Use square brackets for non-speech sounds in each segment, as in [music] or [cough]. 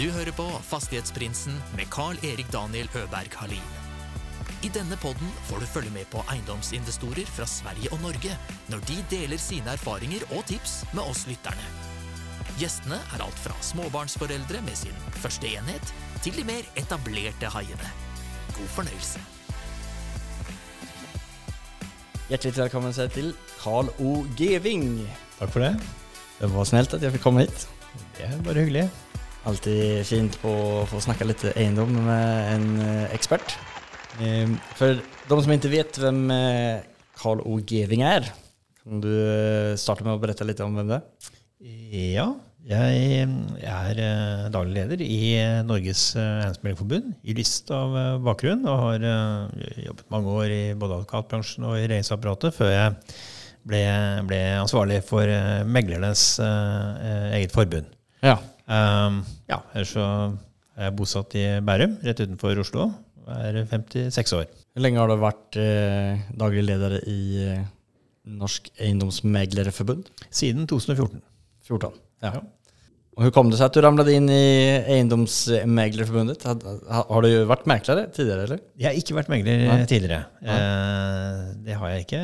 Du hører på Fastighetsprinsen med Carl-Erik Daniel Øberg Halin. I denne podden får du følge med på eiendomsinvestorer fra Sverige og Norge når de deler sine erfaringer og tips med oss lytterne. Gjestene er alt fra småbarnsforeldre med sin første enhet, til de mer etablerte haiene. God fornøyelse. Hjertelig velkommen til till Carl O. Geving. Takk for det. Det var snilt at jeg fikk komme hit. Det er bare hyggelig. Alltid fint å få snakke litt eiendom med en ekspert. expert. Eh, de som ikke vet vem eh, Carl O. Geving er, kan du starte med å berette litt om hvem det er? Ja, jeg er eh, daglig leder i eh, Norges eh, i lyst av eh, bakgrunn, og har eh, jobbet mange år i både advokatbransjen og i regjeringsapparatet før jeg ble, ble ansvarlig for eh, meglernes eh, eh, eget forbund. Ja. Um, ja, ellers så er jeg bosatt i Bærum, rett utenfor Oslo. Jeg Er 56 år. Hvor lenge har du vært eh, daglig leder i eh, Norsk Eiendomsmeglerforbund? Siden 2014. 14. Ja. Ja. Och Hvordan kom det seg at du ramlet inn i Eiendomsmeglerforbundet? Har, har du vært megler tidligere, eller? Jeg har ikke vært megler Nei. tidligere. Nei. Eh, det har jeg ikke.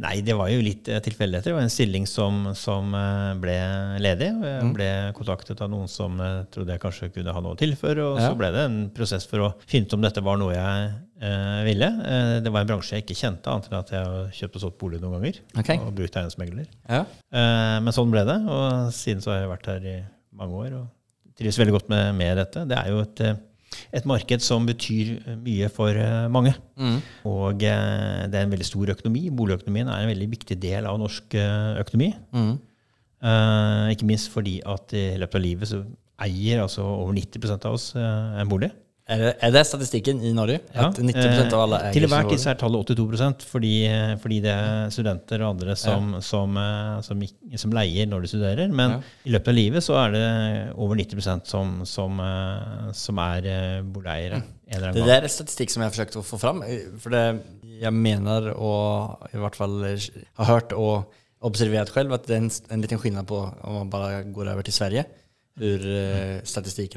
Nei, det var jo litt eh, tilfeldigheter. Det var en stilling som, som eh, ble ledig. og Jeg Mm. ble kontaktet av noen som eh, trodde jeg kanskje kunne ha noe å tilføre. Og Ja. så ble det en prosess for å finne ut om dette var noe jeg eh, ville. Eh, det var en bransje jeg ikke kjente, annet enn at jeg har kjøpt og solgt bolig noen ganger. Okay. Og brukt eiendomsmegler. Ja. Eh, men sånn ble det, og siden så har jeg vært her i mange år og trives veldig godt med, med dette. Det er jo et, eh, et marked som betyr mye for eh, mange. Mm. Og eh, det er en veldig stor økonomi. Boligøkonomien er en veldig viktig del av norsk eh, økonomi. Mm. Eh, ikke minst fordi at i løpet av livet så eier altså over 90 av oss eh, en bolig. Är, det, er det statistikken i Norge? Ja, 90% av alle eier Til enhver sin tid er tallet 82 fordi, eh, fordi det er studenter og andre som, som, eh, som, som leier når de studerer. Men Ja. i løpet av livet så er det over 90% som, som, eh, som er eh, boligeiere. Det der er statistikk som jeg har forsøkt å få fram. For För det, jeg mener, och i hvert fall eh, har hørt og observert selv, at det er en, en liten skillnad på om man bare går over til Sverige. Der?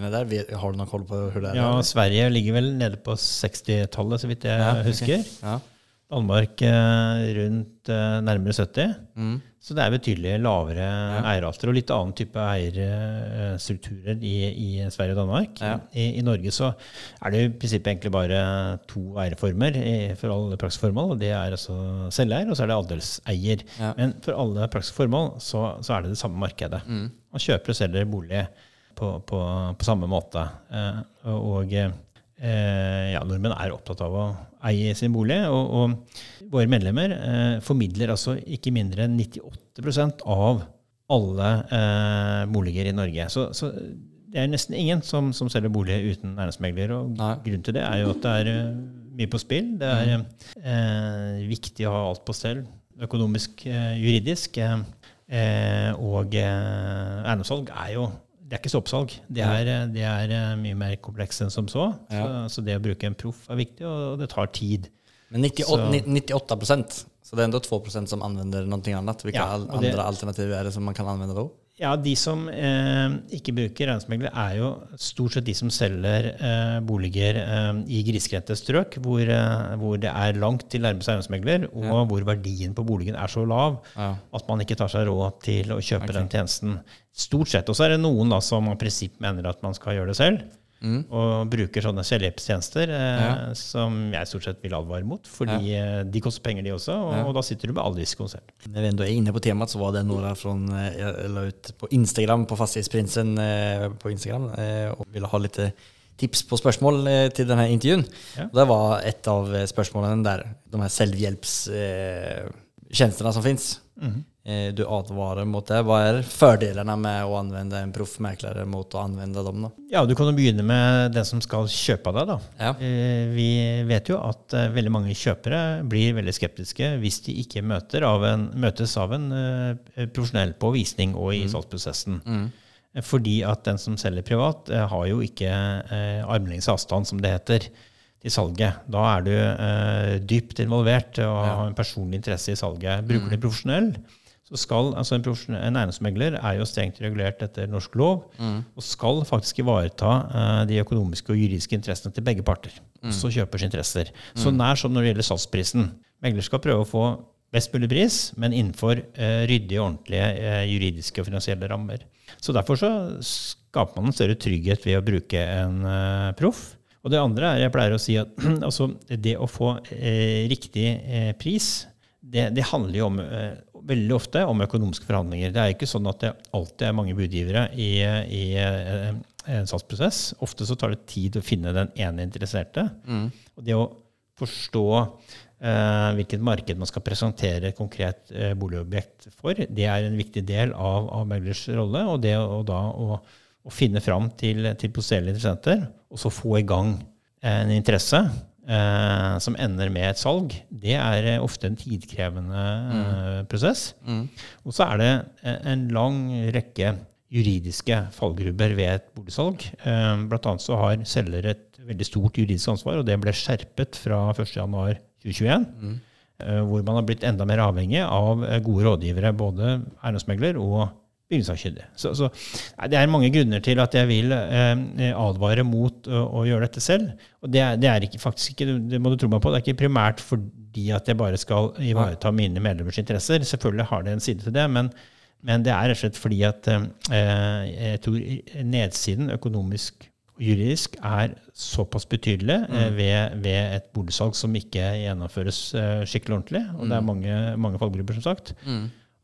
är där. Vet- Har du nok hold på hvor det er? Ja. Sverige ligger vel nede på 60-tallet, så vidt jeg Ja, husker. husker. Ja. Danmark eh, rundt eh, nærmere 70. Mm. Så det er betydelig lavere eieralter og litt annen type eierstrukturer i, i Sverige og Danmark. Ja. I, I Norge så er det i prinsippet egentlig bare to eierformer for alle praksisformål. Det er altså selveier, og så er det andelseier. Ja. Men for alle praksisformål så, så er det det samme markedet. Mm. Man kjøper og selger bolig på, på, på samme måte. Eh, og eh, ja, nordmenn er opptatt av å eie sin bolig. Og, og våre medlemmer eh, formidler altså ikke mindre enn 98% av alle eh, boliger i Norge. Så, så det er nesten ingen som, som selger bolig uten eiendomsmegler. Og Nei. grunnen til det er jo at det er uh, mye på spill. Det er uh, viktig å ha alt på stell. Økonomisk, uh, juridisk. Og eiendomssalg er jo det er ikke soppsalg. Det er, det er eh, mye mer komplekst enn som så. Ja. så. Så det å bruke en proff er viktig, og det tar tid. Men 98, Så- 98. Så det er enda 2 procent som anvender noe annet. Hvilke Ja, all, och det- andra alternativ är det som man kan anvende då? Ja, de som eh, ikke bruker eiendomsmegler, er jo stort sett de som selger eh, boliger eh, i grisgrendte strøk, hvor, eh, hvor det er langt til nærmeste eiendomsmegler, og hvor verdien på boligen er så lav Ja. at man ikke tar seg råd til å kjøpe den tjenesten. Stort sett. Og så er det noen da som av prinsipp mener at man skal gjøre det selv, og bruker sånne selvhjelpstjenester eh, Ja. som jeg stort sett vil advare mot, fordi eh, de koster penger, de også, og, og da sitter du med all risikoen Når du er ändå inne på temaet, så var det några från, jeg la ut på Instagram, på Fastighetsprinsen eh, på Instagram eh, och ville ha litt tips på spørsmål eh, denne intervjuen. Ja. Det var et av eh, spørsmålene der, de her selvhjelpstjenestene eh, som fins. Eh, du advarer mot det. Hva er fordelene med å anvende en proffmekler mot å anvende dem Da? Ja, du kan jo begynne med den som skal kjøpe av deg, da. Ja. Eh, Vi vet jo at eh, veldig mange kjøpere blir veldig skeptiske hvis de ikke møter av en, møtes av en eh, profesjonell på visning og i salgsprosessen. Mm. Fordi at den som selger privat, eh, har jo ikke eh, armlengdes avstand, som det heter, til salget. Da er du eh, dypt involvert og har en personlig interesse i salget. Bruker du profesjonell, så skal, altså en, en eiendomsmegler er jo strengt regulert etter norsk lov, og skal faktisk ivareta uh, de økonomiske og juridiske interessene til begge parter. Også kjøpers interesser. Så nær som når det gjelder salgsprisen. Megler skal prøve å få best mulig pris, men innenfor uh, ryddige, ordentlige uh, juridiske og finansielle rammer. Så derfor så skaper man en større trygghet ved å bruke en proff. Og det andre er, jeg pleier å si at [clears throat] altså, det å få riktig pris, det, det handler jo om, eh, veldig ofte om økonomiske forhandlinger. Det er ikke sånn at det alltid er mange budgivere i, i eh, en salgsprosess. Ofte så tar det tid å finne den ene interesserte. Og det å forstå eh, hvilket marked man skal presentere et konkret eh, boligobjekt for, det er en viktig del av, av meglers rolle. Og det å, da å, å finne fram til, til potensielle interessenter, og så få i gang en interesse eh, som ender med et salg, det er eh, ofte en tidkrevende eh, prosess. Og så er det eh, en lang rekke juridiske fallgrubber ved et boligsalg. Eh, Blant annet så har selger et veldig stort juridisk ansvar, og det ble skjerpet fra 1.1.2021. eh, Hvor man har blitt enda mer avhengig av eh, gode rådgivere, både eiendomsmegler og bygningssakkyndig. Så, så det er mange grunner til at jeg vil eh, advare mot å, å gjøre dette selv. Og det er, det er ikke, faktisk ikke, det må du tro meg på, det er ikke primært fordi at jeg bare skal ivareta mine medlemmers interesser. Selvfølgelig har det en side til det, men, men det er rett og slett fordi at eh, jeg tror nedsiden økonomisk og juridisk er såpass betydelig eh, ved, ved et boligsalg som ikke gjennomføres eh, skikkelig ordentlig, og det er mange, mange fallgrupper, som sagt,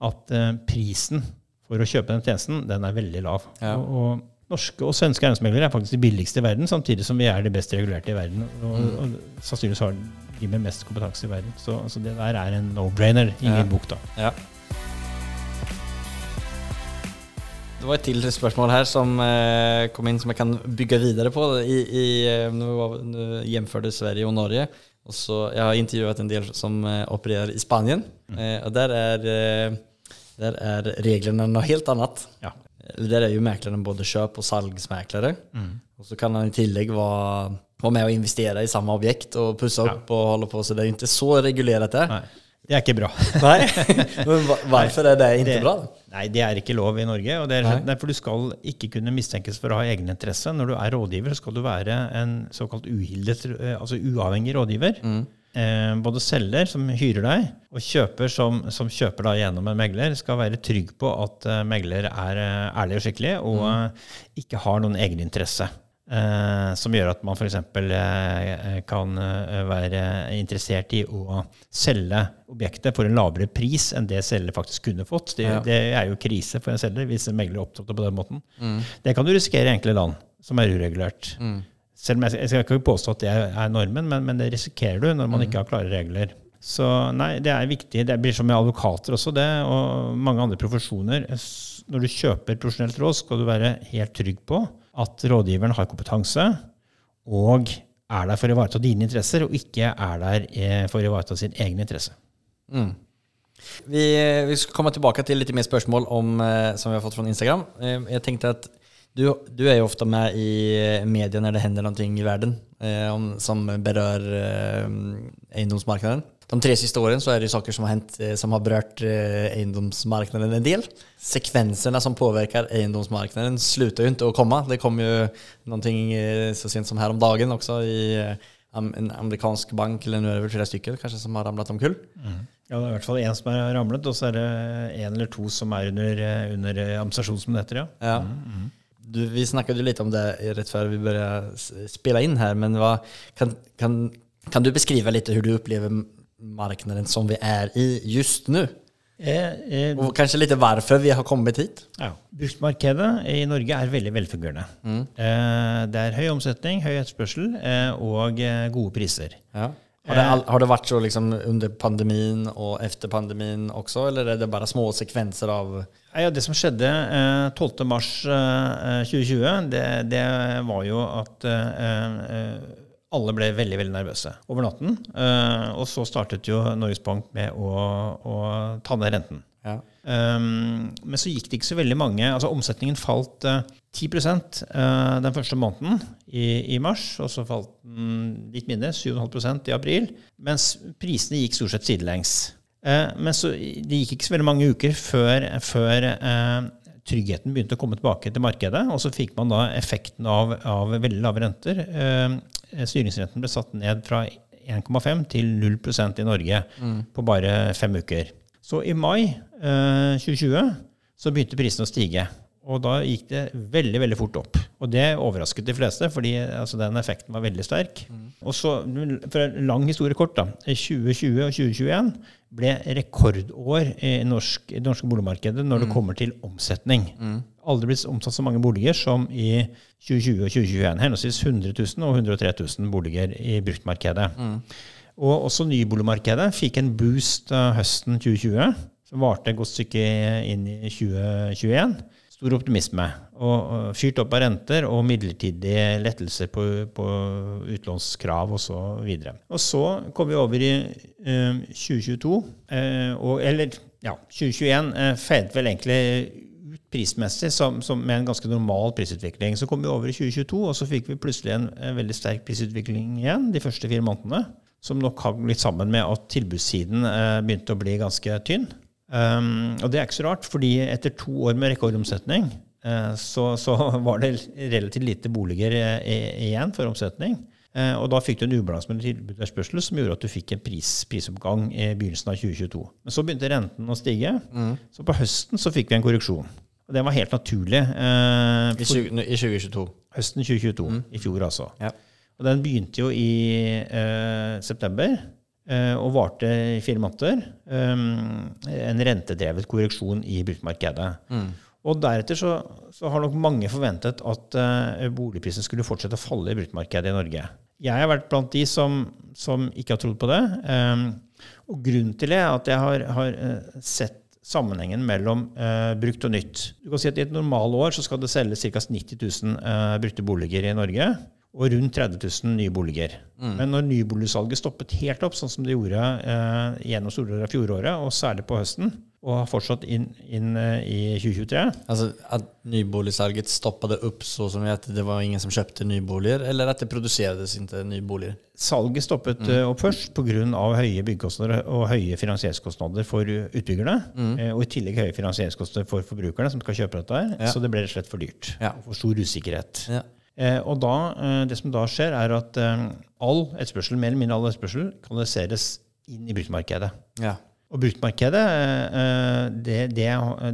at eh, prisen for å kjøpe den tjenesten, den er veldig lav. Ja. Og, og norske og svenske eiendomsmeglere er faktisk de billigste i verden, samtidig som vi er de best regulerte i verden. Og, og sannsynligvis har de med mest kompetanse i verden. Så, så det der er en no-brainer i Ja. min bok, da. Ja. Det var et til spørsmål her som eh, kom inn som jeg kan bygge videre på. I, i, når vi var- Sverige og Norge. Og så, jeg har intervjuet en del som eh, opererer i Spanien. Eh, og der er, der er reglene noe helt annet. Ja. Der er jo mekleren både kjøp- og salgsmeklere. Og så kan han i tillegg være, være med og investere i samme objekt og pusse opp og holde på. Så det er jo ikke så regulert der. Nei, det er ikke bra. Nei, [laughs] men hvorfor er det ikke det, bra? Nei, det er ikke lov i Norge. og det er, Nei. nei, for Du skal ikke kunne mistenkes for å ha egeninteresse. Når du er rådgiver, skal du være en såkalt uhildet, eh, altså uavhengig rådgiver. Eh, både selger, som hyrer deg, og kjøper, som, som kjøper da gjennom en megler, skal være trygg på at eh, megler er eh, ærlig og skikkelig, og eh, ikke har noen egeninteresse. Eh, som gjør at man f.eks. Eh, kan eh, være interessert i å selge objektet for en lavere pris enn det selger faktisk kunne fått. Det, Ja. det er jo krise for en selger hvis en megler opptrådte på den måten. Det kan du risikere i enkle land som er uregulert. Selv om jeg, jeg skal ikke påstå at det er normen, men, men det risikerer du når man ikke har klare regler. Så nei, det er viktig. Det blir som med advokater også, det, og mange andre profesjoner. Når du kjøper profesjonelt råd, skal du være helt trygg på at rådgiveren har kompetanse og er der for å ivareta dine interesser, og ikke er der eh, for å ivareta sin egen interesse. Vi, eh, vi skal komme tilbake til litt mer spørsmål om, eh, som vi har fått fra Instagram. Jeg tenkte at du, du er jo ofte med i eh, media når det hender noe i verden eh, om, som berør eh, eiendomsmarkedet. De tre siste årene så er det saker som har hendt eh, som har berørt eh, eiendomsmarkedet en del. Sekvensene som påvirker eiendomsmarkedet, slutter jo ikke å komme. Det kom jo noe eh, så sent som her om dagen også i en amerikansk bank, eller nå er det vel flere stykker kanskje, som har ramlet om kull. Mm. Ja, det er i hvert fall én som har ramlet, og så er det én eller to som er under, under eh, administrasjon, som det heter. ja. Ja. Du, vi snakket jo litt om det rett før vi begynte spille inn her, men hva, kan, kan, kan du beskrive litt hvordan du opplever marknaden som vi er i just nå? Eh, eh, Og kanskje litt hvorfor vi har kommet hit? Ja. Bruktmarkedet i Norge er veldig velfungerende. Eh, det er høy omsetning, høy etterspørsel eh, og eh, gode priser. Ja. Har, det, all- har det vært så liksom under pandemien og etter pandemien også, eller er det bare små sekvenser av Ja, det som skjedde eh, 12. mars eh, 2020, det, det var jo at eh, eh, alle ble veldig veldig nervøse over natten. Eh, og så startet jo Norges Bank med å, å ta ned renten. ja. Um, men så gikk det ikke så veldig mange. altså Omsetningen falt uh, 10 uh, den første måneden i, i mars, og så falt den litt mindre, 7,5% i april. Mens prisene gikk stort sett sidelengs. Uh, men så, det gikk ikke så veldig mange uker før, før eh, tryggheten begynte å komme tilbake til markedet. Og så fikk man da effekten av, av veldig lave renter. Eh, styringsrenten ble satt ned fra 1,5 til 0% i Norge mm. på bare fem uker. Så i mai eh, 2020 så begynte prisene å stige. Og da gikk det veldig veldig fort opp. Og det overrasket de fleste, fordi altså, den effekten var veldig sterk. Mm. Og så, For en lang historie kort, da. 2020 og 2021 ble rekordår i, norsk, i det norske boligmarkedet når mm. det kommer til omsetning. Mm. Aldri blitt omsatt så mange boliger som i 2020 og 2021. Henholdsvis 100 000 og 103 000 boliger i bruktmarkedet. Mm. Og også nyboligmarkedet fikk en boost høsten 2020, som varte et godt stykke inn i 2021 stor optimisme. Og, fyrt opp av renter og midlertidige lettelser på, på utlånskrav osv. Og, og så kom vi over i eh, 2022, eh, og, eller ja, 2021 eh, feidet vel egentlig ut prismessig som, som med en ganske normal prisutvikling. Så kom vi over i 2022, og så fikk vi plutselig en, en veldig sterk prisutvikling igjen de første fire månedene. Som nok hang litt sammen med at tilbudssiden eh, begynte å bli ganske tynn. Um, og det er ikke så rart, fordi etter to år med rekordomsetning eh, så, så, [laughs] var det relativt lite boliger eh, igjen for omsetning. Uh, og da fikk du en ubalanse mellom tilbud og etterspørsel som gjorde at du fikk en pris, prisoppgang i begynnelsen av 2022. Men så begynte renten å stige, mm. så på høsten så fikk vi en korreksjon. Og det var helt naturlig. I, 20, I, 2022? Høsten 2022. Mm. I fjor, altså. Ja. Og den begynte jo i september. Eh, og varte i fire måneder. Um, en rentedrevet korreksjon i bruktmarkedet. Mm. Og deretter så, så, har nok mange forventet at eh, boligprisen skulle fortsette å falle i bruktmarkedet i Norge. Jeg har vært blant de som, som ikke har trodd på det. Um, og grunnen til det er at jeg har, har uh, sett sammenhengen mellom eh, brukt og nytt. Du kan si at I et normalår så skal det selges ca. 90 000 brukte boliger i Norge og rundt 30 000 nye boliger. Mm. Men når nyboligsalget stoppet helt opp, sånn som det gjorde eh, gjennom store deler av fjoråret, og særlig på høsten, og har fortsatt inn, inn eh, i 2023 Altså At nyboligsalget stoppet opp så som at det var ingen som kjøpte nyboliger, eller at det produseres ikke nyboliger? Salget stoppet mm. Eh, opp først pga. høye byggekostnader og høye finansieringskostnader for utbyggerne. Mm. Eh, og i tillegg høye finansieringskostnader for forbrukerne som skal kjøpe dette. her, ja. Så det ble rett og slett for dyrt. Ja. Og for stor usikkerhet. Ja. Eh, og da, eh, det som da skjer, er at eh, all etterspørsel, mer eller mindre all etterspørsel kanaliseres inn i bruktmarkedet. Ja. Og bruktmarkedet det, det,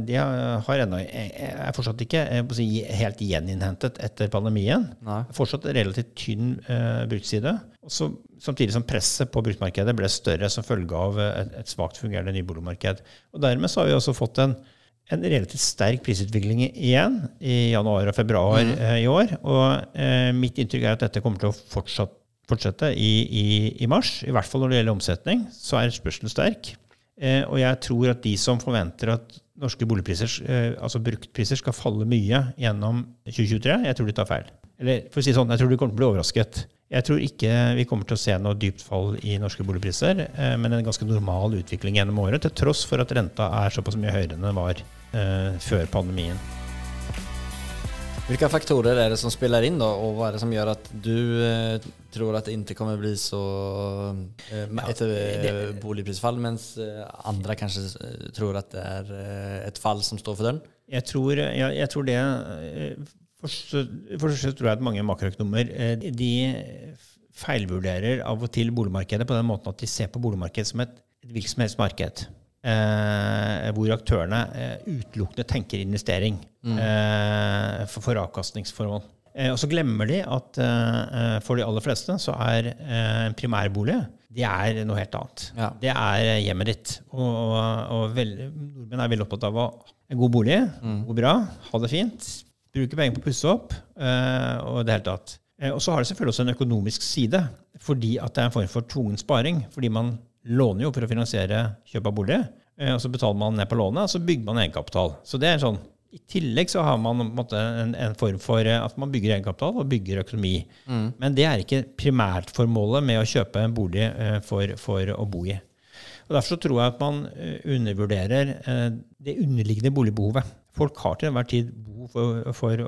det har ennå er fortsatt ikke si, helt gjeninnhentet etter pandemien. Nei. Fortsatt relativt tynn uh, bruktside. Også, samtidig som presset på bruktmarkedet ble større som følge av et, et svakt fungerende nyboligmarked. Og Dermed så har vi også fått en en relativt sterk prisutvikling igjen i januar og februar mm. eh, i år. Og eh, mitt inntrykk er at dette kommer til å fortsatt, fortsette i, i, i, mars. I hvert fall når det gjelder omsetning, så er spørselen sterk. Eh, og jeg tror at de som forventer at norske boligpriser, eh, altså bruktpriser, skal falle mye gjennom 2023, jeg tror de tar feil. Eller for å si sånn, jeg tror de kommer til å bli overrasket. Jeg tror ikke vi kommer til å se noe dypt fall i norske boligpriser, eh, men en ganske normal utvikling gjennom året, til tross for at renta er såpass mye høyere enn den var eh, før pandemien. Hvilke faktorer er det som spiller inn, da, og hva er det som gjør at du eh, tror at det ikke kommer å bli så et boligprisfall, mens andre kanskje tror at det er et fall som står for døren? Jeg tror, jeg, jeg tror det Først, først tror jeg at mange makroøkonomer de feilvurderer av og til boligmarkedet på den måten at de ser på boligmarkedet som et, et hvilket som helst marked eh, hvor aktørene eh, utelukkende tenker investering mm. eh, for, for avkastningsformål. Eh, og så glemmer de at eh, for de aller fleste så er eh, en primærbolig det er noe helt annet. Ja. Det er hjemmet ditt. Og, og, og vel, nordmenn er veldig opptatt av å ha en god bolig, mm. bo bra, ha det fint, bruke penger på å pusse opp og det hele tatt. Og så har det selvfølgelig også en økonomisk side, fordi at det er en form for tvungen sparing. Fordi man låner jo for å finansiere kjøp av bolig. Eh, og så betaler man ned på lånet, og så bygger man egenkapital. Så det er sånn, I tillegg så har man en, en, form for eh, at man bygger egenkapital og bygger økonomi. Mm. Men det er ikke primærformålet med å kjøpe en bolig eh, for, for, å bo i. Og Derfor så tror jeg at man undervurderer det underliggende boligbehovet. Folk har til enhver tid behov for, for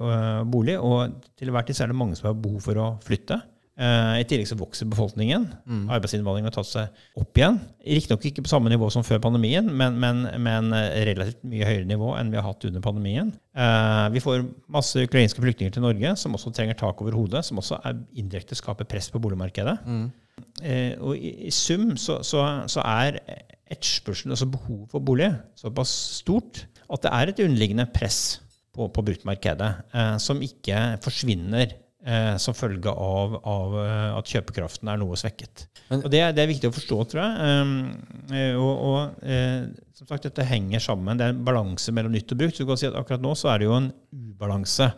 bolig, og til enhver tid så er det mange som har behov for å flytte. Uh, I tillegg så vokser befolkningen. Arbeidsinnvandringen har tatt seg opp igjen. Riktignok ikke på samme nivå som før pandemien, men, men, men relativt mye høyere nivå enn vi har hatt under pandemien. Uh, vi får masse ukrainske flyktninger til Norge som også trenger tak over hodet, som også er indirekte skaper press på boligmarkedet. Mm. Eh, og i, i sum så, så, så er etterspørselen, altså behovet for bolig, såpass stort at det er et underliggende press på, på bruktmarkedet eh, som ikke forsvinner eh, som følge av, av, eh, at kjøpekraften er noe svekket. Men, og det, det, er viktig å forstå, tror jeg. Um, og, og eh, som sagt, dette henger sammen. Det er en balanse mellom nytt og brukt. Så du kan si at akkurat nå så er det jo en ubalanse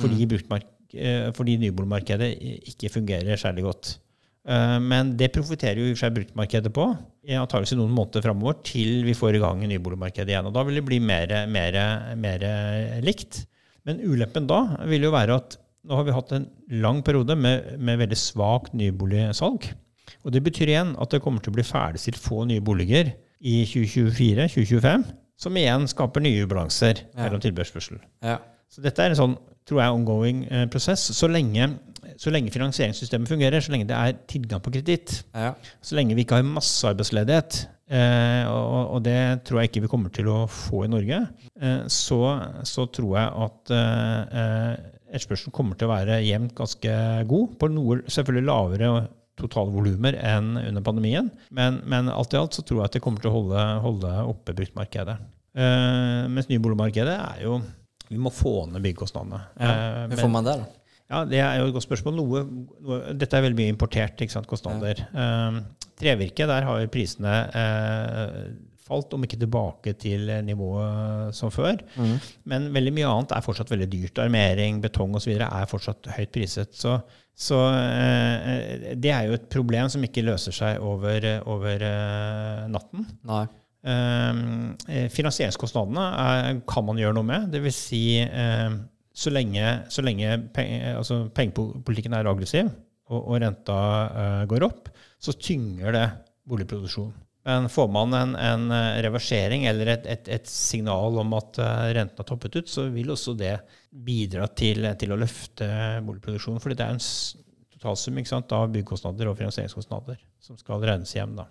fordi, mm. fordi nyboligmarkedet ikke fungerer særlig godt. Men det profitterer jo i og for seg bruktmarkedet på, antakeligvis noen måneder framover, til vi får i gang nyboligmarkedet igjen. Og da vil det bli mer, mer, mer likt. Men ulempen da vil jo være at nå har vi hatt en lang periode med, med veldig svakt nyboligsalg. Og det betyr igjen at det kommer til å bli ferdigstilt få nye boliger i 2024-2025, som igjen skaper nye ubalanser ja. mellom tilbud Ja. Så dette er en sånn, tror jeg, ongoing eh, prosess. Så lenge, så lenge, finansieringssystemet fungerer, så lenge det er tilgang på kreditt, ja. så lenge vi ikke har massearbeidsledighet, eh, og, og, det tror jeg ikke vi kommer til å få i Norge, eh, så, så, tror jeg at eh, eh, etterspørselen kommer til å være jevnt ganske god, på noe selvfølgelig lavere totalvolumer enn under pandemien. Men, men, alt i alt så tror jeg at det kommer til å holde, holde oppe bruktmarkedet. Eh, mens nyboligmarkedet er jo Vi må få ned byggekostnadene. Ja, Hvor får man det, da? Ja, Det er jo et godt spørsmål. Noe, noe, dette er veldig mye importert ikke sant, kostnader. Ja. Uh, trevirke, der har prisene uh, falt, om ikke tilbake til nivået som før. Mm. Men veldig mye annet er fortsatt veldig dyrt. Armering, betong osv. er fortsatt høyt priset. Så, så uh, det er jo et problem som ikke løser seg over, over eh, natten. Nei. Eh, finansieringskostnadene er, kan man gjøre noe med. Dvs. Si, eh, så lenge, så lenge peng, altså pengepolitikken er aggressiv og, og renta uh, går opp, så tynger det boligproduksjonen. Men får man en, en eh, reversering eller et, et, et, signal om at eh, renten har toppet ut, så vil også det bidra til, til å løfte boligproduksjonen. fordi det er en totalsum sant, av byggekostnader og finansieringskostnader som skal regnes hjem. Da.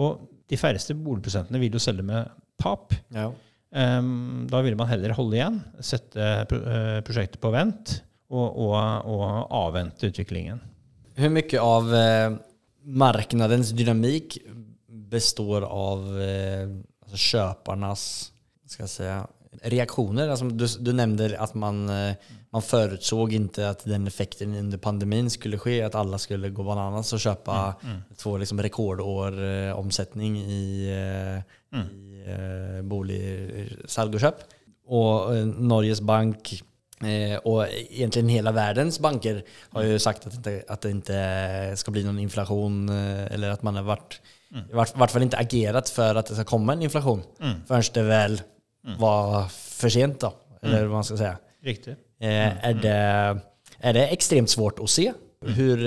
Og de færreste boligprosentene vil jo selge med tap. Ja. Um, da ville man heller holde igjen, sette uh, prosjektet på vent og, og, og, avvente utviklingen. Hvor mye av uh, marknadens dynamikk består av eh, ska jag säga, reaktioner. Alltså du, du nevnte at man, eh, man forutså ikke at den effekten under pandemien skulle skje, at alle skulle gå bananas og kjøpe mm, mm. to liksom rekordår eh, omsättning i, eh, mm. i eh, bolig, salg kjøp. Og eh, Norges bank Eh, og egentlig hele verdens banker har jo sagt at, det, inte, at det ikke skal bli noen inflation eh, eller at man har vært Mm. I hvert fall ikke agert for at det skal komme en inflation. Mm. før det vel mm. var for sent da, Eller mm. vad man skal si. Riktig. Eh, er, det, er det extremt svårt å se hur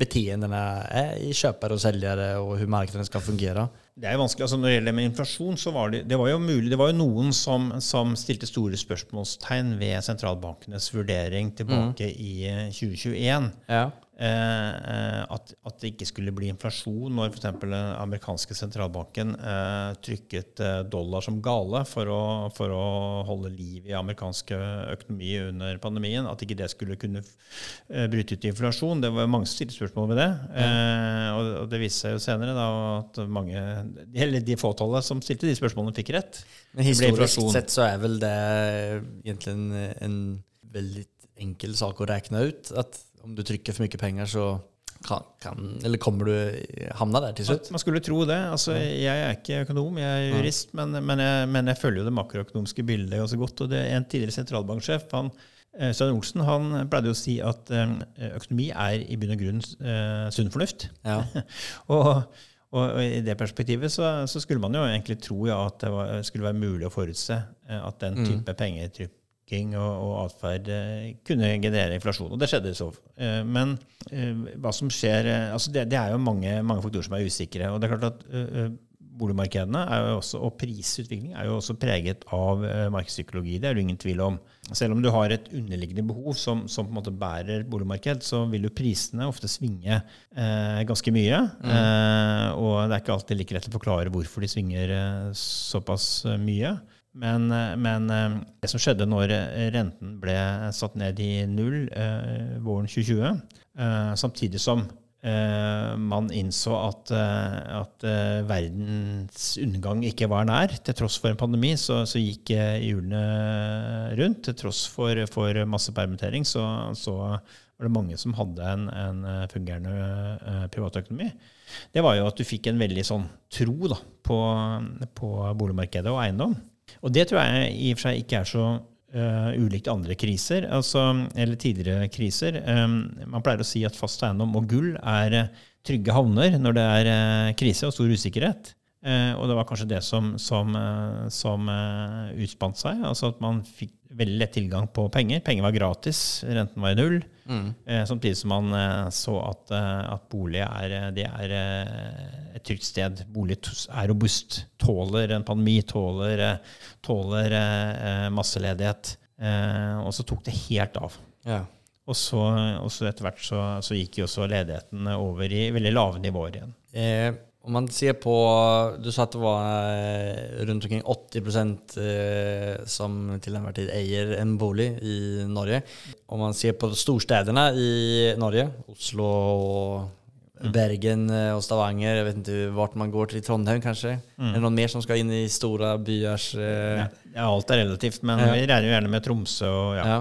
beteendene er i kjøpere og selgere, og hvordan marknaden skal fungera? Det er vanskelig. altså Når det gjelder med inflasjon, så var det, det var jo mulig, det var jo noen som, som stilte store spørsmålstegn ved sentralbankenes vurdering tilbake mm. i 2021. Ja. Eh, eh, at, at, det ikke skulle bli inflasjon når f.eks. den amerikanske sentralbanken eh, trykket eh, dollar som gale for å, for å, holde liv i amerikansk økonomi under pandemien. At ikke det skulle kunne eh, bryte ut i inflasjon. Det var mange som stilte spørsmål ved det. Eh, og, og, det viste seg jo senere da, at mange, eller de fåtallet som stilte de spørsmålene, fikk rett. Men historisk sett så er vel det egentlig en, en veldig enkel sak å regne ut. at om du trykker for mye penger, så kan, kan, eller kommer du havna der til slutt? Man, skulle tro det. Altså, jeg er ikke økonom, jeg er jurist, men, men, jeg, men, jeg, følger jo det makroøkonomiske bildet ganske godt. og det En tidligere sentralbanksjef, han, eh, Stein Olsen, han pleide å si at eh, økonomi er i bunn og grunn uh, sunn fornuft. Ja. [laughs] og, og, i det perspektivet så, så, skulle man jo egentlig tro ja, at det var, skulle være mulig å forutse at den mm. type mm. pengetrykk drikking og, og atferd eh, kunne generere inflasjon. Og det skjedde så. Eh, men eh, hva som skjer altså det, det, er jo mange, mange, faktorer som er usikre. og det er klart at boligmarkedene er også, og prisutvikling er jo også preget av markedspsykologi. Det er det ingen tvil om. Selv om du har et underliggende behov som, som på en måte bærer boligmarked, så vil jo prisene ofte svinge eh, ganske mye. Mm. Eh, og det er ikke alltid like lett å forklare hvorfor de svinger eh, såpass mye. Men, eh, men, det som skjedde når renten ble satt ned i null eh, våren 2020, samtidig som eh, man innså at, uh, at uh, verdens undergang ikke var nær. Til tross for en pandemi så, så gikk hjulene rundt. Til tross for, for massepermittering så, så, var det mange som hadde en, en fungerende privatøkonomi. Det var jo at du fikk en veldig sånn tro da, på, på boligmarkedet og eiendom. Og det tror jeg i og for seg ikke er så Uh, ulikt andre kriser, altså, eller tidligere kriser. Um, man pleier å si at fast eiendom og gull er uh, trygge havner når det er uh, krise og stor usikkerhet. og det var kanskje det som, som, som utspant seg. Altså at man fikk veldig lett tilgang på penger. Penger var gratis, renten var i null. Mm. samtidig som man så at, at bolig er, det er et trygt sted. Bolig er robust. Tåler en pandemi, tåler, tåler masseledighet. og så tok det helt av. Ja. Og så, og så etter hvert så, så, gikk jo også ledigheten over i veldig lave nivåer igjen. Eh, om man ser på Du sa at det var eh, rundt omkring 80 eh, som til enhver tid eier en bolig i Norge. Om man ser på storstedene i Norge, Oslo og Bergen eh, og Stavanger. Jeg vet ikke vart man går til. I Trondheim, kanskje? Mm. Er det noen mer som skal inn i store byers ja, Alt er relativt, men ja. vi regner jo gjerne med Tromsø og ja.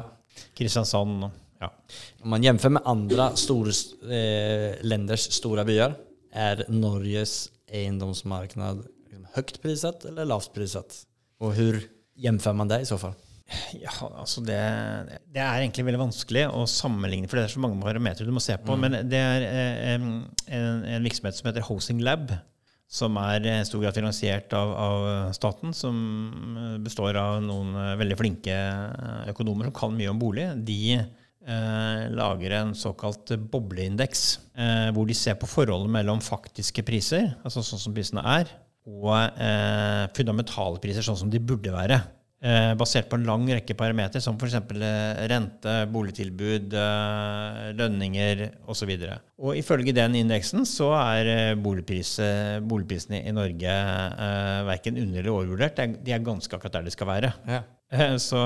Kristiansand. Og, ja. Om man jevnfører med andre store eh, lenders store byer, er Norges eiendomsmarked liksom høyt priset eller lavt priset? Og hvordan gjemfører man det i så fall? Ja, altså det, det, er egentlig veldig vanskelig å sammenligne, for det er så mange parametere du må se på. Mm. Men det er eh, en, en, virksomhet som heter Housing Lab, som er i stor grad finansiert av, av, staten, som består av noen eh, veldig flinke økonomer som kan mye om bolig. De eh, lager en såkalt bobleindeks, eh, hvor de ser på forholdet mellom faktiske priser, altså sånn som prisene er, og eh, fundamentale priser, sånn som de burde være. Eh, basert på en lang rekke parametere, som f.eks. Eh, rente, boligtilbud, eh, lønninger osv. Og ifølge den indeksen så er boligpris, boligprisene i Norge eh, verken under- eller overvurdert. De er ganske akkurat der de skal være. Ja. Så,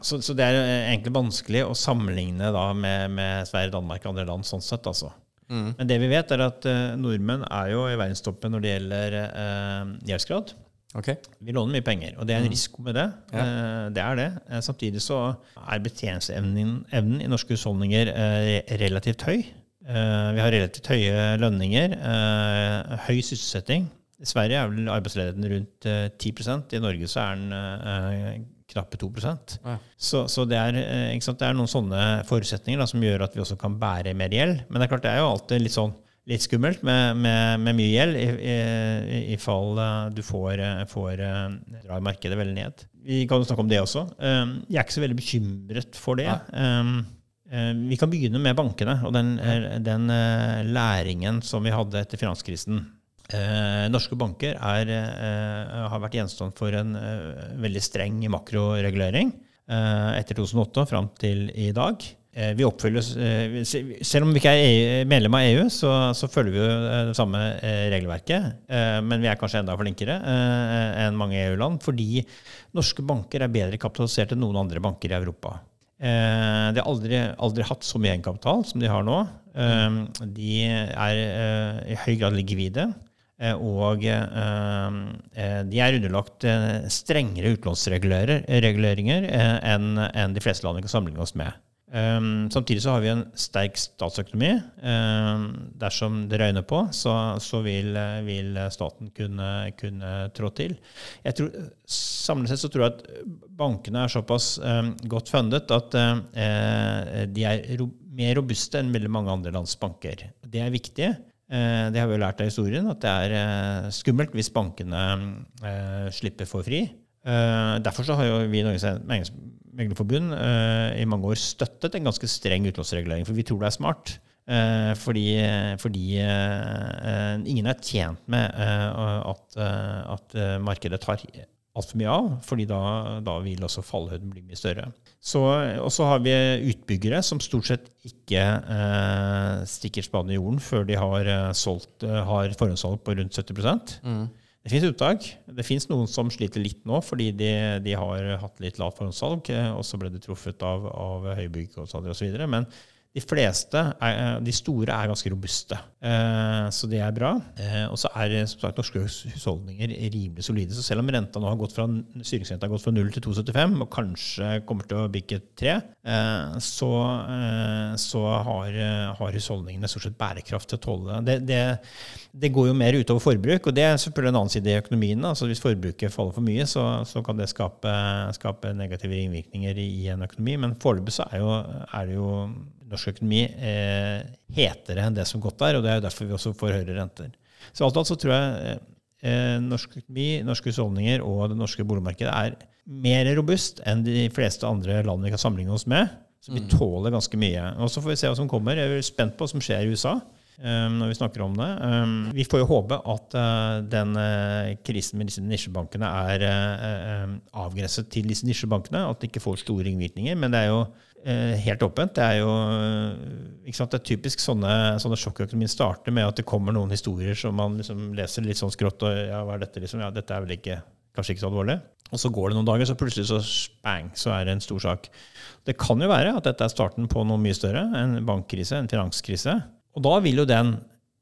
så, så, det er egentlig vanskelig å sammenligne da med, med Sverige, Danmark og andre land sånn sett. altså. Mm. Men det vi vet, er at uh, nordmenn er jo i verdenstoppen når det gjelder uh, gjeldsgrad. Okay. Vi låner mye penger, og det er en mm. risiko med det. Ja. Uh, det er det. Uh, samtidig så er betjeningsevnen i norske husholdninger eh, relativt høy. Vi har relativt høye lønninger, høy sysselsetting. I Sverige er vel arbeidsledigheten rundt 10% I Norge så er den knappe 2 ja. Så, så det, er, det, er, noen sånne forutsetninger da, som gjør at vi også kan bære mer gjeld. Men det er klart det er jo alltid litt sånn litt skummelt med, med, med mye gjeld, i, i, i, fall eh, du får, eh, får eh, dra markedet veldig ned. Vi kan jo snakke om det også. Jeg er ikke så veldig bekymret for det. Vi kan begynne med bankene og den, den læringen som vi hadde etter finanskrisen. Norske banker er, har vært gjenstand for en veldig streng makroregulering etter 2008 og fram til i dag. Eh, vi oppfyller eh, Selv om vi ikke er EU, medlem av EU, så, så, følger vi jo eh, det samme regelverket. Men vi er kanskje enda flinkere enn mange EU-land, fordi norske banker er bedre kapitalisert enn noen andre banker i Europa. De har aldri, aldri hatt så mye egenkapital som de har nå. De er i høy grad likvide. Og de er underlagt strengere utlånsreguleringer enn de fleste land vi kan sammenligne oss med. Samtidig så har vi en sterk statsøkonomi. Dersom det røyner på, så, vil, staten kunne, kunne, trå til. Tror, samlet sett så tror jeg at bankene er såpass godt fundet at de er mer robuste enn veldig mange andre lands banker. Det er viktig. Uh, det har vi jo lært av historien, at det er uh, skummelt hvis bankene slipper for fri. derfor så har jo vi i Norges meglerforbund i mange år støttet en ganske streng utlånsregulering, for vi tror det er smart. Eh, fordi fordi eh, ingen er tjent med eh, at, eh, at eh, markedet tar altfor mye av, fordi da, da vil også fallhøyden bli mye større. Så, og så har vi utbyggere som stort sett ikke eh, stikker spaden i jorden før de har, eh, solgt, eh, har forhåndssalg på rundt 70 Mm. Det finnes uttak. Det finnes noen som sliter litt nå fordi de, de har hatt litt lavt forhåndssalg, eh, og så ble de truffet av, av høybygg osv. Men de fleste, er, eh, de store, er ganske robuste. Eh, så det er bra. Eh, og så er som sagt, norske husholdninger rimelig solide. Så selv om renta nå har gått fra, styringsrenta har gått fra 0 til 2,75, og kanskje kommer til å bikke 3, eh, så, så har, har husholdningene stort sett bærekraft til å tåle det. det. Det, går jo mer utover forbruk, og det er selvfølgelig en annen side i økonomien. Altså hvis forbruket faller for mye, så, så kan det skape, skape negative ringvirkninger i, en økonomi. Men foreløpig er, er det jo norsk økonomi eh, hetere enn det som godt er, og det er jo derfor vi også får høyere renter. Så alt i alt så tror jeg eh, norsk økonomi, norske husholdninger og det norske boligmarkedet er mer robust enn de fleste andre land vi kan sammenligne oss med. Så vi tåler ganske mye. Og så får vi se hva som kommer. Jeg er spent på hva som skjer i USA. Um, når vi snakker om det. Um, vi får jo håpe at uh, den uh, krisen med disse nisjebankene er uh, um, avgrenset til disse nisjebankene. At det ikke får store ringvirkninger. Men det er jo helt åpent. Det er jo? Det er typisk sånne, sånne sjokkøkonomien starter med at det kommer noen historier som man liksom leser litt sånn skrått. og ja, hva er dette liksom? Ja, dette er vel ikke, kanskje ikke så alvorlig. Og så går det noen dager, så plutselig så bang, så er det en stor sak. Det kan jo være at dette er starten på noe mye større. En bankkrise, en finanskrise. Og da vil jo den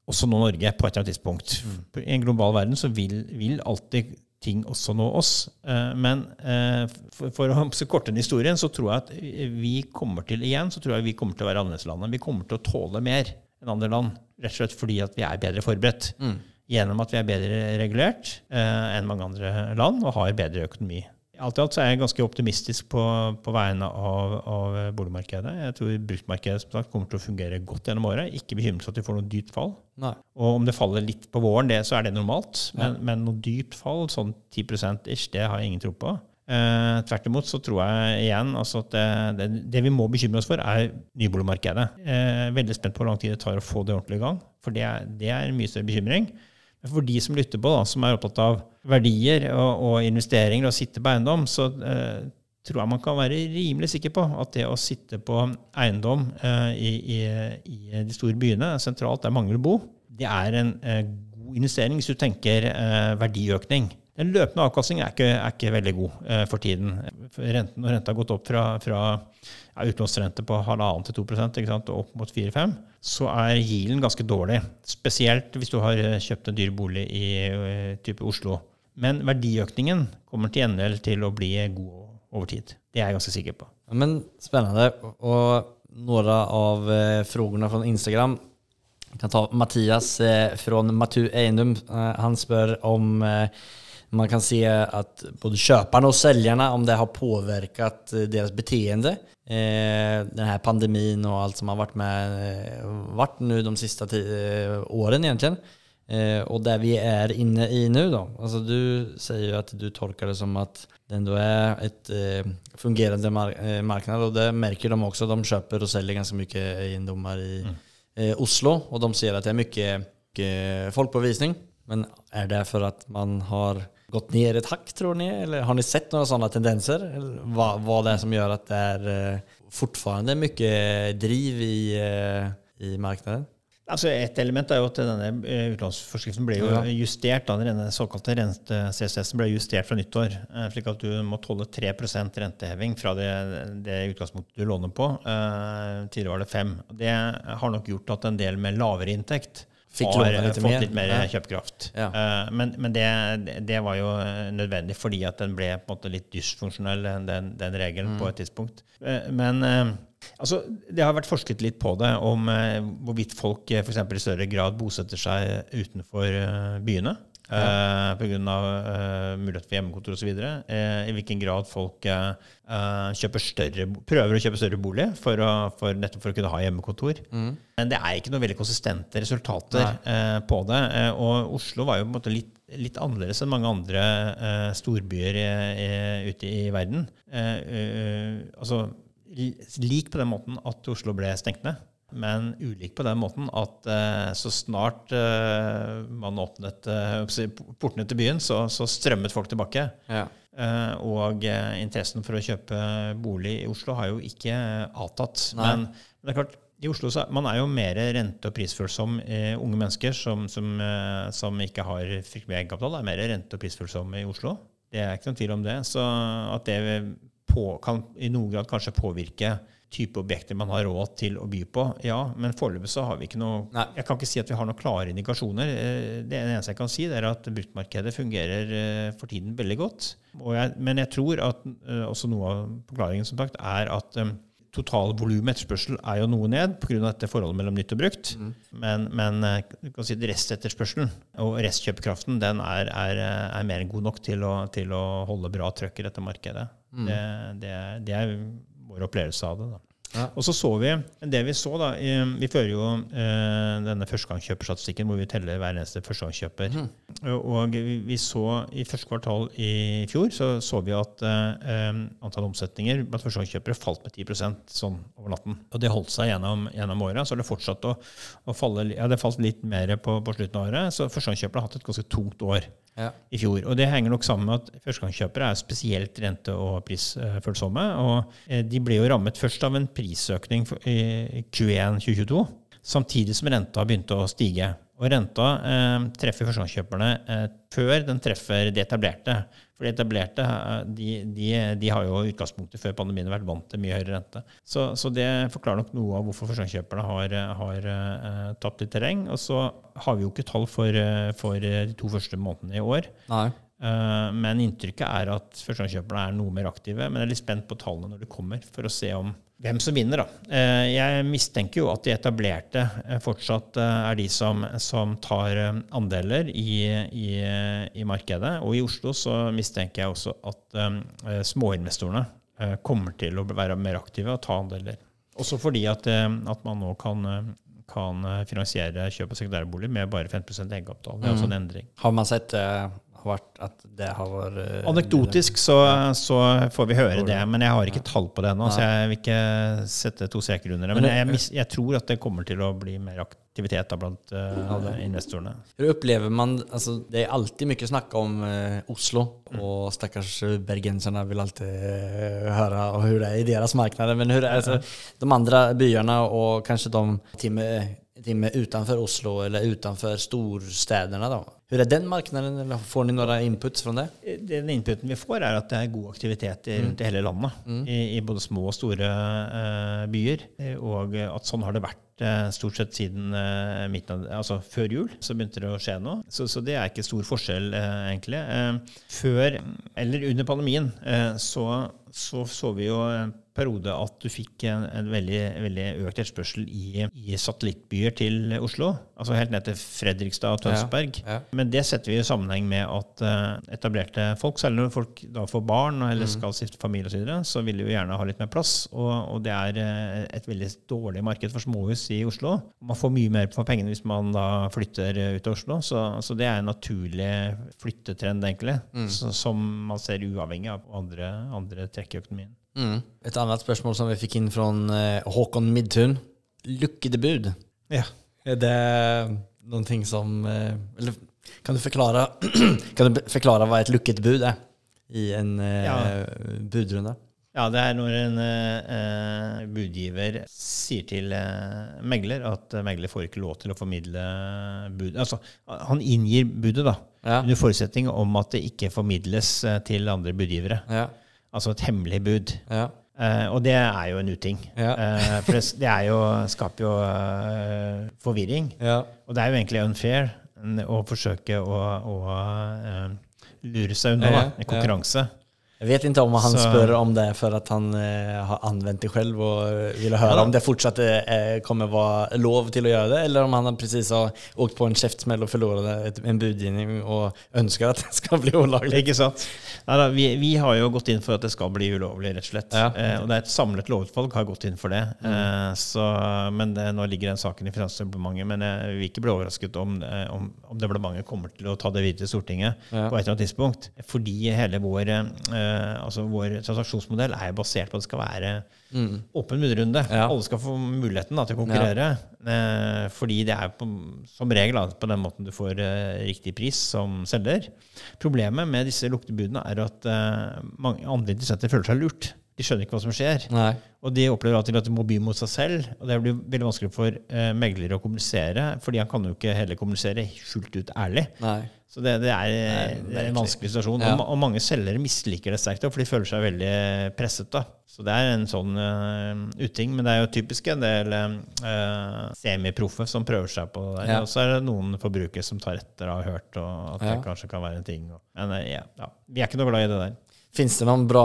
også nå Norge på et eller annet tidspunkt. I en global verden så vil, vil alltid ting også nå oss. Eh, Men eh, for, for å [laughs] korte den historien, så tror jeg at vi kommer til igjen, så tror jeg vi kommer til å være annerledeslandet. Vi kommer til å tåle mer enn andre land, rett og slett fordi at vi er bedre forberedt. Gjennom at vi er bedre regulert eh, enn mange andre land og har bedre økonomi. Alt i alt så er jeg ganske optimistisk på, på vegne av, av boligmarkedet. Jeg tror bruktmarkedet som sagt, kommer til å fungere godt gjennom året. Ikke bekymret for at vi får noe dypt fall. Nei. Og om det faller litt på våren, det, så er det normalt. Men, men noe dypt fall, sånn 10% ish, det har jeg ingen tro på. Eh, tvert imot så tror jeg igjen altså at det, det, det vi må bekymre oss for, er nyboligmarkedet. Eh, veldig spent på hvor lang tid det tar å få det ordentlig i gang. For det er, det er mye større bekymring. For de som lytter på, da, som er opptatt av verdier og, og investeringer og sitter på eiendom, så eh, tror jeg man kan være rimelig sikker på at det å sitte på eiendom eh, i, i, i de store byene, sentralt der mange vil bo, det er en eh, god investering hvis du tenker eh, verdiøkning. Den løpende avkastningen er ikke, er ikke veldig god eh, for tiden. Renten, når renta har gått opp fra, fra ja, utlånsrente på halvannen til 2 ikke sant, og opp mot 4-5, så er yielden ganske dårlig. Spesielt hvis du har eh, kjøpt en dyr bolig i uh, type Oslo. Men verdiøkningen kommer til gjengjeld til å bli god over tid. Det er jeg ganske sikker på. Ja, Men spennende. Og noen av spørsmålene fra från Instagram. jeg kan ta Mathias eh, fra Matu Eindum. Eh, han spør om eh, man kan se at både köparna og säljarna, om det har påverkat deres beteende. Eh, denne här pandemin och allt som har vært med, eh, varit nu de siste ti- egentlig. åren egentligen. Eh, og där vi er inne i nå, da. Altså, du sier jo at du tolker det som at det ändå er et eh, fungerende mar- marked, marknad och det merker de også. De kjøper og selger ganske mye eiendommer i eh, Oslo og de ser at det er mycket, mycket folk på visning. Men er det for at man har gått ned et hakk, tror ni? Eller har ni sett noen sånne tendenser? Hva, vad, vad det er som gjør at det er eh, fortfarande mye driv i, eh, i marknaden? Altså Et element er jo at denne utlånsforskriften ble jo justert. da, Den såkalte rente-CCS-en ble justert fra nyttår. eh, slik at du må tåle 3 renteheving fra det, det utgangspunktet du låner på. Tidligere var det 5 Det har nok gjort at en del med lavere inntekt har eh, litt fått litt mer kjøpekraft. Ja. Uh, men men det, det var jo nødvendig fordi at den ble på en måte litt dysfunksjonell, den, den regelen, på et tidspunkt. Uh, Men uh, altså, det har vært forsket litt på det, om hvorvidt folk uh, f.eks. i større grad bosetter seg utenfor byene. Ja. Pga. Uh, mulighet for hjemmekontor osv. Uh, I hvilken grad folk eh, eh, kjøper større, prøver å kjøpe større bolig for å, for, nettopp for å kunne ha hjemmekontor. Men det er ikke noen veldig konsistente resultater uh, på det. Eh, og Oslo var jo på en måte litt, litt annerledes enn mange andre eh, storbyer eh, ute i verden. Eh, eh, altså lik på den måten at Oslo ble stengt ned. Men ulik på den måten at eh, så snart eh, man åpnet eh, portene til byen, så, så strømmet folk tilbake. Ja. Eh, og eh, interessen for å kjøpe bolig i Oslo har jo ikke avtatt. Men, men det er klart, i Oslo så, man er jo mer rente- og prisfølsom eh, unge mennesker som, som, eh, som ikke har fryktelig egenkapital, er mer rente- og prisfølsomme i Oslo. Det er ikke noen tvil om det. Så at det på, kan i noen grad kanskje påvirke type objekter man har råd til å by på, ja. Men foreløpig så har vi ikke noe Nei. Jeg kan ikke si at vi har noen klare indikasjoner. Eh, Det eneste jeg kan si, det er at bruktmarkedet fungerer eh, for tiden veldig godt. Jeg, men jeg tror at eh, også noe av forklaringen som sagt, er at um, totalvolumet etterspørsel er jo noe ned pga. dette forholdet mellom nytt og brukt. Men, men eh, du kan si restetterspørselen og restkjøpekraften den er, er, er mer enn god nok til å, til å holde bra trøkk i dette markedet. Det, det, er- det er vår opplevelse av det. da. Ja. Og så så vi det vi så da, Vi fører jo eh, denne førstegangskjøperstatistikken hvor vi teller hver eneste førstegangskjøper. Og vi, vi så i første kvartal i fjor så, så vi at eh, eh, antall omsetninger blant førstegangskjøpere falt med 10% sånn over natten. Og det holdt seg gjennom, gjennom året. Så det fortsatt å, å falle Ja, det falt litt mer på, på slutten av året. Så førstegangskjøpere har hatt et ganske tungt år Ja. i fjor. Og det henger nok sammen med at førstegangskjøpere er spesielt rente- og prisfølsomme. Og eh, de ble jo rammet først av en prisøkning i Q1 2022, samtidig som renta begynte å stige. Og renta eh, treffer førstegangskjøperne eh, før den treffer de etablerte. For de etablerte eh, de, de, de har jo utgangspunktet før pandemien vært vant til mye høyere rente. Så, så det forklarer nok noe av hvorfor førstegangskjøperne har, har uh, tapt litt terreng. Og så har vi jo ikke tall for, eh, for de to første månedene i år. Nei. Eh, Men inntrykket er at førstegangskjøperne er noe mer aktive. Men jeg er litt spent på tallene når de kommer, for å se om hvem som vinner. da. Eh, Jeg mistenker jo at de etablerte eh, fortsatt er de som, som tar andeler i, i, i markedet. Og i Oslo så mistenker jeg også at eh, småinvestorene kommer til å være mer aktive og ta andeler. Også fordi at, at man nå kan, kan finansiere kjøp av sekundærbolig med bare 15% egenkapital. Det er også en endring. Har man sett vært at det har vært eh, Anekdotisk så, så får vi høre det, men jeg har ikke tall på det ennå. Så jeg vil ikke sette to streker under det. Men jeg, jeg tror at det kommer til å bli mer aktivitet da blant eh, investorene. Hur opplever man, altså, det er alltid mye snakk om uh, Oslo og stakkars bergenserne vil alltid uh, høre hur det er i deres marknader. Men hur är alltså, de andre byene og kanskje de timme, timme utanför Oslo eller utenfor storstedene, då? Hur är den marknaden? Eller får ni några inputs från det? Den inputen vi får, er at det er god aktivitet rundt i hele landet. I, I både små og store uh, byer. Eh, Og at sånn har det vært eh, stort sett siden eh, midten av, altså før jul. Så begynte det å skje noe. Så, så det er ikke stor forskjell, eh, egentlig. Eh, før, eller under pandemien, eh, så, så så vi jo en periode at du fikk en, en veldig, veldig økt etterspørsel i, i satellittbyer til Oslo. Altså helt ned til Fredrikstad og Tønsberg. Ja. Men det setter vi i sammenheng med at uh, etablerte folk, særlig når folk da får barn eller skal stifte familie osv., så, videre, så vil de jo gjerne ha litt mer plass. Og, og det er uh, et veldig dårlig marked for småhus i Oslo. Man får mye mer for pengene hvis man da flytter eh, ut av Oslo. Så, så det er en naturlig flyttetrend, egentlig, så, som man ser uavhengig av andre, andre trekk i økonomien. Mm. Et annet spørsmål som vi fikk inn fra eh, Håkon Midtun. Luckidebud. Ja. Er det noen ting som... eh, Eller kan du forklare, [clears throat] kan du forklare hva et lukket bud er i en eh, Ja. budrunde? Ja, det er når en eh, budgiver sier til eh, megler at megler får ikke lov til å formidle budet. Altså, han inngir budet, da, Ja. under forutsetning om at det ikke formidles eh, til andre budgivere. Ja. Altså et hemmelig bud. Ja. Uh, og det er jo en uting. Ja. uh, for det, det er jo, skaper jo uh, forvirring. Ja. Og det er jo egentlig unfair å forsøke å, å lure seg unna en konkurranse. Jag vet inte om han Så- spør om det för att han eh, har använt det själv och eh, ville höra Ja om det fortsatt eh, kommer vara lov til å gjøre det eller om han precis har åkt på en käftsmäll och förlorat en budgivning og ønsker at det skal bli ulovlig. Ikke sant? Neida, vi, vi har jo gått inn for at det skal bli ulovlig, rett og slett. Ja. Eh, og det er et samlet lovutvalg har gått inn for det. Eh, så, men det, nå ligger den saken i Finansdepartementet. Men jeg vil ikke bli overrasket om, eh, om, om departementet kommer til å ta det videre til Stortinget Ja. på et eller annet tidspunkt. Fordi hele vår eh, altså Vår transaksjonsmodell er basert på at det skal være Mm. åpen budrunde. Ja. Alle skal få muligheten da, til å konkurrere. Eh, fordi det er på, som regel da, på den måten du får eh, riktig pris som selger. Problemet med disse luktebudene er at eh, mange andre interessenter føler seg lurt. De skjønner ikke hva som skjer. Nei. Og de opplever alltid at de må by mot seg selv. Og det blir veldig vanskelig for eh, megler å kommunisere, fordi han kan jo ikke heller kommunisere fullt ut ærlig. Nei. Så det, det, er, Nei, det er en vanskelig situasjon. Ja. Og, og mange selgere misliker det sterkt, for de føler seg veldig presset. da. Så det er en sånn uh, uting. Men det er jo typisk en del uh, semiproffe som prøver seg på det. Ja. Og så er det noen forbrukere som tar etter og har hørt og at det kanskje kan være en ting. Og, men uh, ja, ja, vi er ikke noe glad i det der. Fins det noen bra,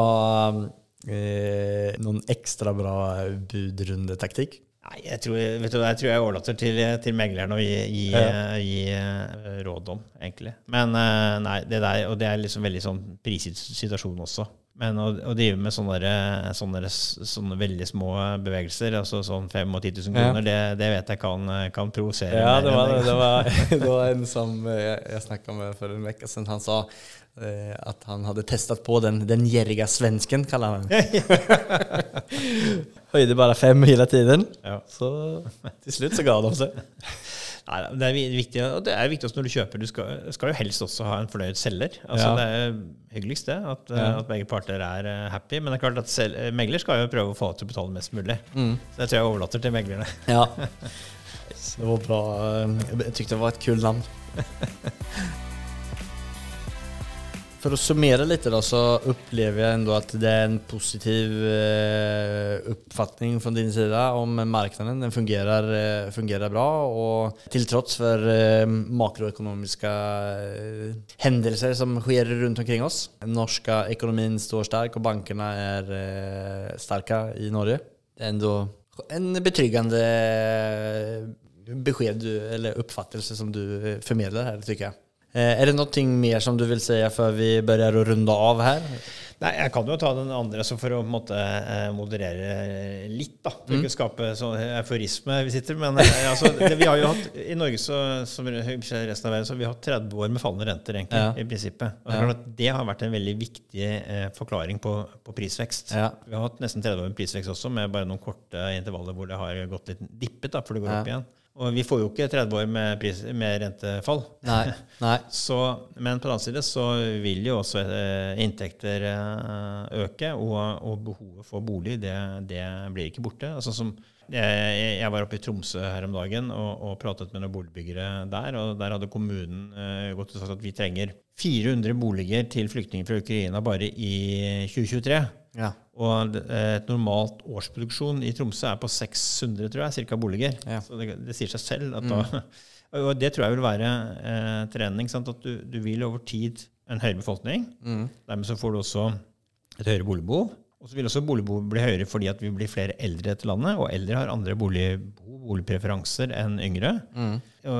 eh, noen ekstra bra budrundetaktikk? Nei, jeg tror, vet du, jeg tror jeg overlater til, til megleren å gi, gi, Ja. gi eh, råd om, egentlig. Men eh, nei, det der, og det er liksom veldig sånn prisgitt situasjon også. Men å, å drive med sånne, sånne, sånne veldig små bevegelser, altså sånn 5 og 10 000 Ja. kroner, det, det vet jeg kan, kan provosere. Ja, det var, det, [laughs] var, [laughs] det var en som jeg, jeg snakka med for en uke siden. Han sa eh, at han hadde testet på den, den gjerriga svensken, kaller han den. [laughs] Høyde bare fem hele tiden. Ja. Så til slutt så ga de sig. Nei, det er viktig, og det er viktig også når du kjøper. Du skal, skal jo helst også ha en fornøyd selger. Altså, Ja. Det er hyggeligst det, at, eh, Ja. at begge parter er eh, happy. Men det er klart at sel- eh, megler skal jo prøve å få deg til å betale mest mulig. Mm. Så jeg tror jeg overlater til meglerne. Ja. [laughs] Det var bra. Jeg tykte det var et kul namn. [laughs] För å summere litt, da, så opplever jeg ändå at det er en positiv eh, oppfatning fra din sida om marknaden. Den fungerer, eh, fungerar bra Og til trots for eh, makroøkonomiske eh, hendelser som sker rundt omkring oss. Den norske økonomien står sterk, og bankene er eh, sterke i Norge. Det er ändå en betryggende beskjed du, eller oppfattelse som du formidler her, syns tycker Eh, det noe mer som du vil si før vi begynner å runde av her? Nei, jeg kan jo ta den andre så for å måte eh, moderere litt, da. For ikke å skape sånn euforisme vi sitter. Men eh, altså, det, vi har jo hatt i Norge, så, som resten av verden, så har vi hatt 30 år med fallende renter, egentlig, Ja. i prinsippet. Og det, er Ja. det har vært en veldig viktig eh, forklaring på, på prisvekst. Ja. Vi har hatt nesten 30 år med prisvekst også, med bare noen korte intervaller hvor det har gått litt dippet da, før det går opp igjen. Og vi får jo ikke 30 år med, pris, med rentefall. Nei, nei. [laughs] Så, men på den annen side så vil jo også eh, inntekter eh, øke, og, og behovet for bolig det, det blir ikke borte. Altså som, jeg, var oppe i Tromsø her om dagen og, og pratet med noen boligbyggere der. og Der hadde kommunen eh, gått og sagt at vi trenger 400 boliger til flyktninger fra Ukraina bare i 2023. Ja. Og eh, et normalt årsproduksjon i Tromsø er på 600 tror jeg, cirka boliger. Ja. Så det, det sier seg selv at da [laughs] Og det tror jeg vil være eh, trening. Sant? At du, du vil over tid en høyere befolkning. Mm. Dermed så får du også et høyere boligbehov. Og så vil også boligbehovet bli høyere fordi at vi blir flere eldre i dette landet, og eldre har andre bolig, boligpreferanser enn yngre. Mm.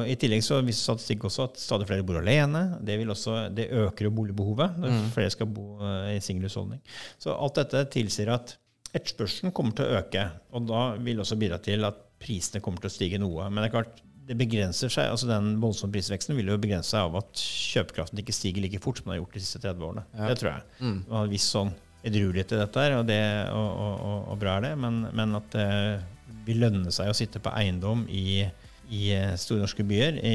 I tillegg så viser statistikk også at stadig flere bor alene. Det, vil også, det øker jo boligbehovet når Mm. flere skal bo eh, i singelhusholdning. Så alt dette tilsier at etterspørselen kommer til å øke. Og da vil også bidra til at prisene kommer til å stige noe. Men det er klart, det begrenser seg, altså den voldsomme prisveksten vil jo begrense seg av at kjøpekraften ikke stiger like fort som den har gjort de siste 30 årene. Ja. Det tror jeg. Mm. Var en viss sånn edruelighet til dette, og, det, og, og, og, bra er det, men, men at det vil lønne seg å sitte på eiendom i, i eh, store norske byer i,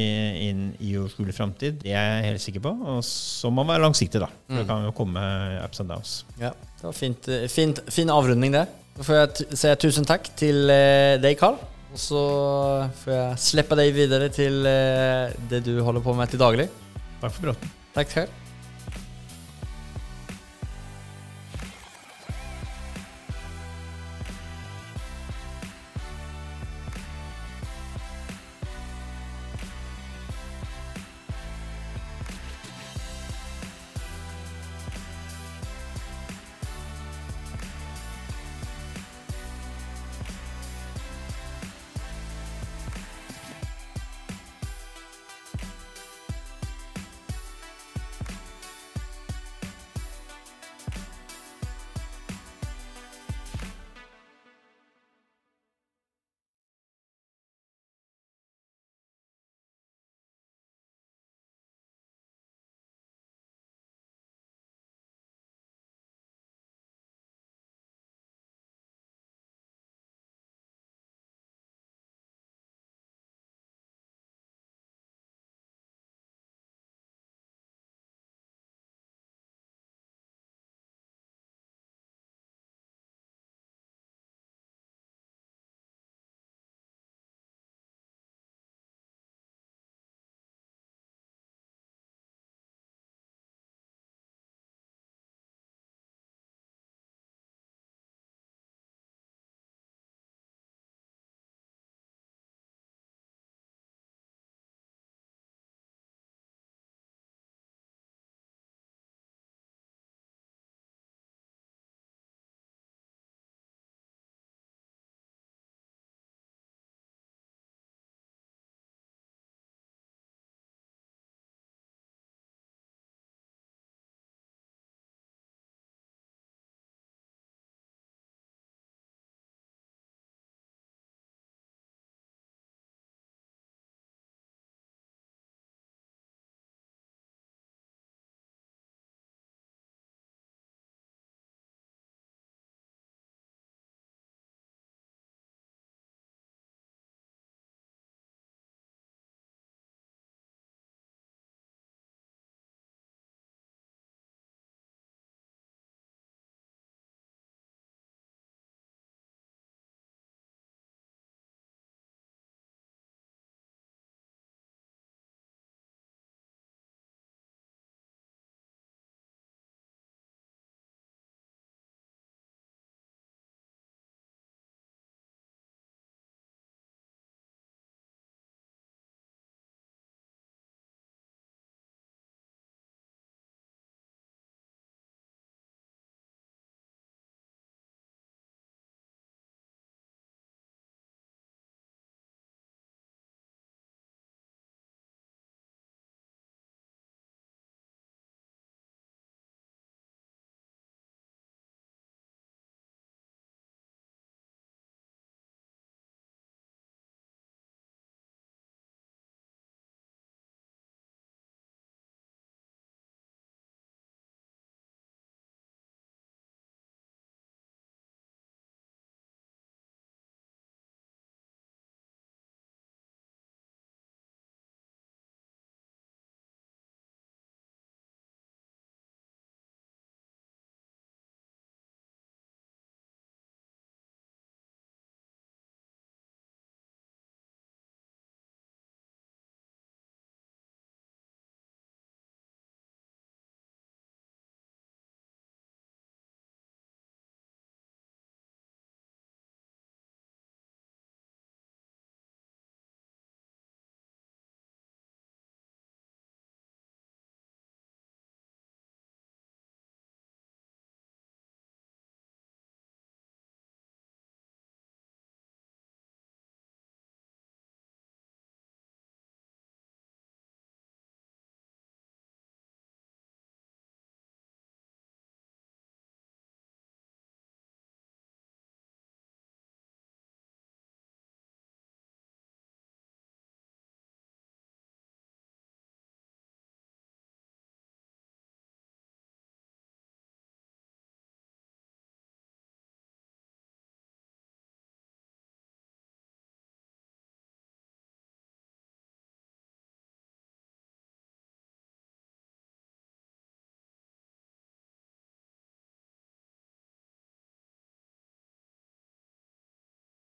inn i overskuelig framtid, det er jeg helt sikker på. Og så må man være langsiktig, da. For det Mm. kan jo komme ups and downs. Ja, det var fint, eh, fint, fin avrunding, det. Da får jeg si tusen takk til deg, dig Carl. og så får jeg slippe deg videre till eh, det du holder på med til daglig. Takk for praten. Takk själv.